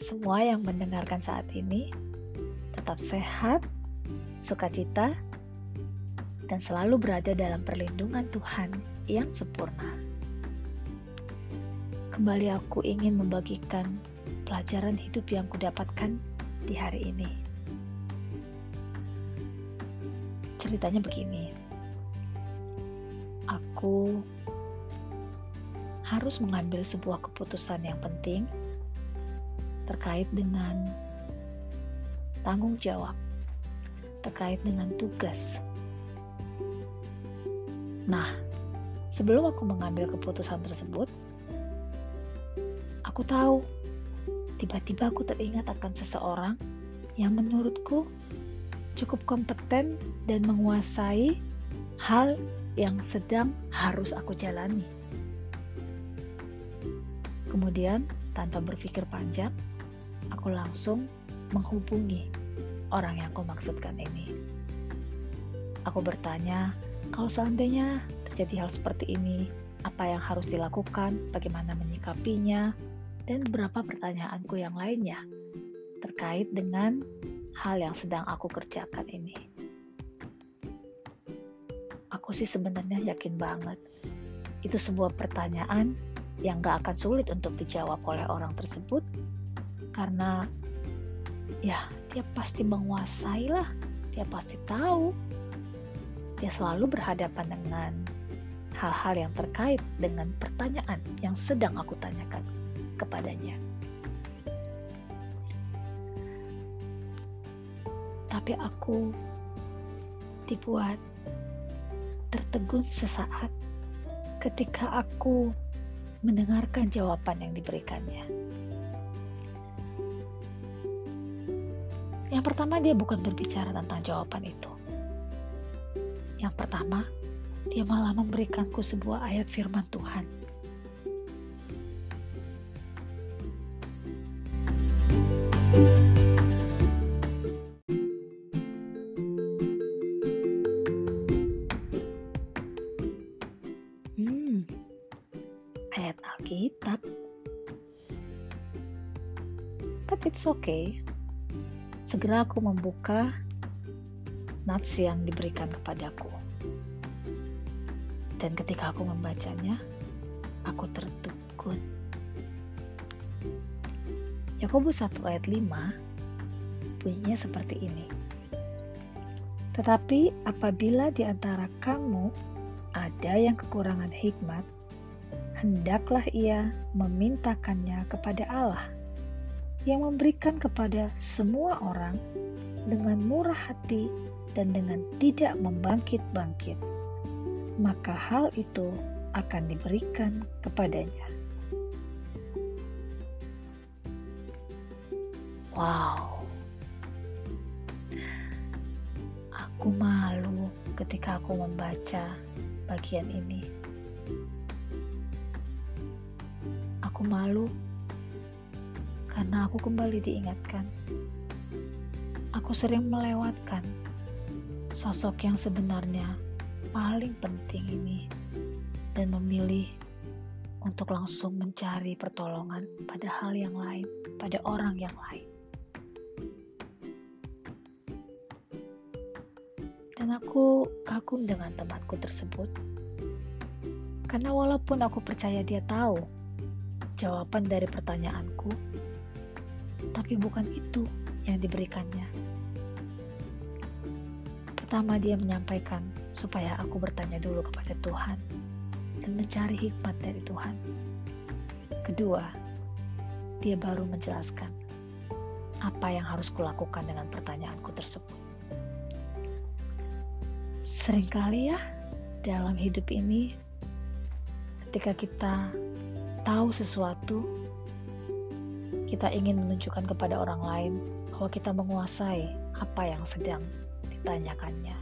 semua yang mendengarkan saat ini tetap sehat, sukacita, dan selalu berada dalam perlindungan Tuhan yang sempurna. Kembali aku ingin membagikan pelajaran hidup yang kudapatkan di hari ini. Ceritanya begini. Aku harus mengambil sebuah keputusan yang penting terkait dengan tanggung jawab, terkait dengan tugas. Nah, sebelum aku mengambil keputusan tersebut, aku tahu tiba-tiba aku teringat akan seseorang yang menurutku cukup kompeten dan menguasai hal yang sedang harus aku jalani. Kemudian, tanpa berpikir panjang, aku langsung menghubungi orang yang aku maksudkan ini. Aku bertanya, kalau seandainya terjadi hal seperti ini, apa yang harus dilakukan, bagaimana menyikapinya, dan beberapa pertanyaanku yang lainnya terkait dengan hal yang sedang aku kerjakan ini. Aku sih sebenarnya yakin banget itu sebuah pertanyaan yang gak akan sulit untuk dijawab oleh orang tersebut karena ya dia pasti menguasai lah. Dia pasti tahu. Dia selalu berhadapan dengan hal-hal yang terkait dengan pertanyaan yang sedang aku tanyakan kepadanya. Tapi aku dibuat tertegun sesaat ketika aku mendengarkan jawaban yang diberikannya. Yang pertama dia bukan berbicara tentang jawaban itu. Yang pertama, dia malah memberikanku sebuah ayat firman Tuhan. Hmm, ayat Alkitab. But it's okay segera aku membuka nats yang diberikan kepadaku. Dan ketika aku membacanya, aku tertegun. Yakobus 1 ayat 5 bunyinya seperti ini. Tetapi apabila di antara kamu ada yang kekurangan hikmat, hendaklah ia memintakannya kepada Allah yang memberikan kepada semua orang dengan murah hati dan dengan tidak membangkit-bangkit, maka hal itu akan diberikan kepadanya. Wow, aku malu ketika aku membaca bagian ini. Aku malu karena aku kembali diingatkan. Aku sering melewatkan sosok yang sebenarnya paling penting ini dan memilih untuk langsung mencari pertolongan pada hal yang lain, pada orang yang lain. Dan aku kagum dengan temanku tersebut. Karena walaupun aku percaya dia tahu jawaban dari pertanyaanku, tapi bukan itu yang diberikannya. Pertama, dia menyampaikan supaya aku bertanya dulu kepada Tuhan dan mencari hikmat dari Tuhan. Kedua, dia baru menjelaskan apa yang harus kulakukan dengan pertanyaanku tersebut. Seringkali ya, dalam hidup ini, ketika kita tahu sesuatu, kita ingin menunjukkan kepada orang lain bahwa kita menguasai apa yang sedang ditanyakannya.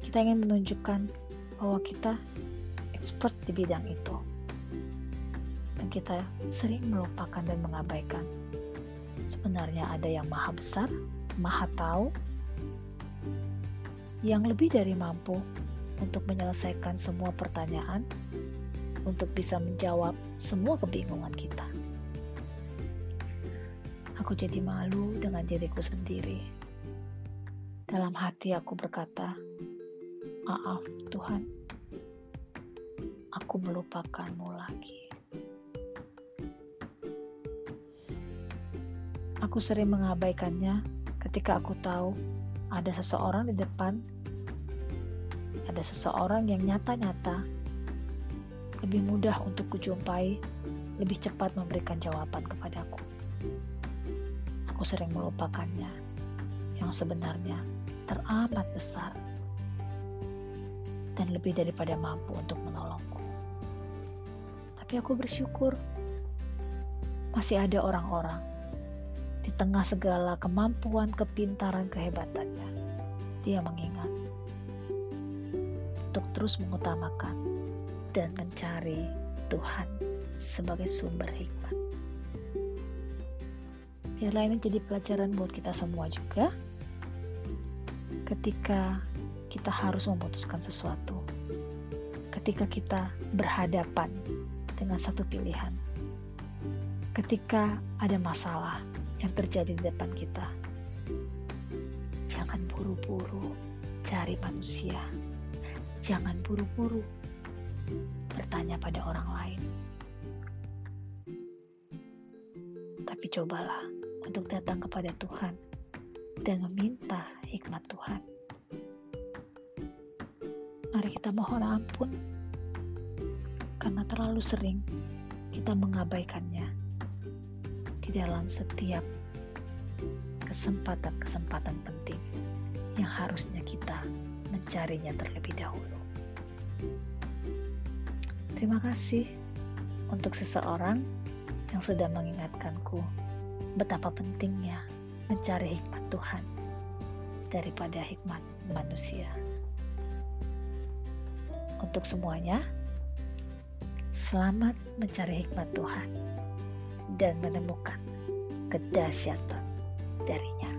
Kita ingin menunjukkan bahwa kita expert di bidang itu. Dan kita sering melupakan dan mengabaikan. Sebenarnya ada yang maha besar, maha tahu, yang lebih dari mampu untuk menyelesaikan semua pertanyaan, untuk bisa menjawab semua kebingungan kita. Aku jadi malu dengan diriku sendiri. Dalam hati aku berkata, "Maaf, Tuhan, aku melupakanmu lagi." Aku sering mengabaikannya ketika aku tahu ada seseorang di depan, ada seseorang yang nyata-nyata lebih mudah untuk kujumpai, lebih cepat memberikan jawaban kepadaku. Aku sering melupakannya, yang sebenarnya teramat besar dan lebih daripada mampu untuk menolongku. Tapi aku bersyukur masih ada orang-orang di tengah segala kemampuan, kepintaran, kehebatannya, dia mengingat untuk terus mengutamakan dan mencari Tuhan sebagai sumber hikmat. Biarlah ini jadi pelajaran buat kita semua juga ketika kita harus memutuskan sesuatu. Ketika kita berhadapan dengan satu pilihan. Ketika ada masalah, yang terjadi di depan kita. Jangan buru-buru cari manusia. Jangan buru-buru bertanya pada orang lain. Tapi cobalah untuk datang kepada Tuhan dan meminta hikmat Tuhan. Mari kita mohon ampun karena terlalu sering kita mengabaikannya di dalam setiap kesempatan-kesempatan penting yang harusnya kita mencarinya terlebih dahulu. Terima kasih untuk seseorang yang sudah mengingatkanku betapa pentingnya mencari hikmat Tuhan daripada hikmat manusia. Untuk semuanya, selamat mencari hikmat Tuhan dan menemukan kedahsyatan darinya.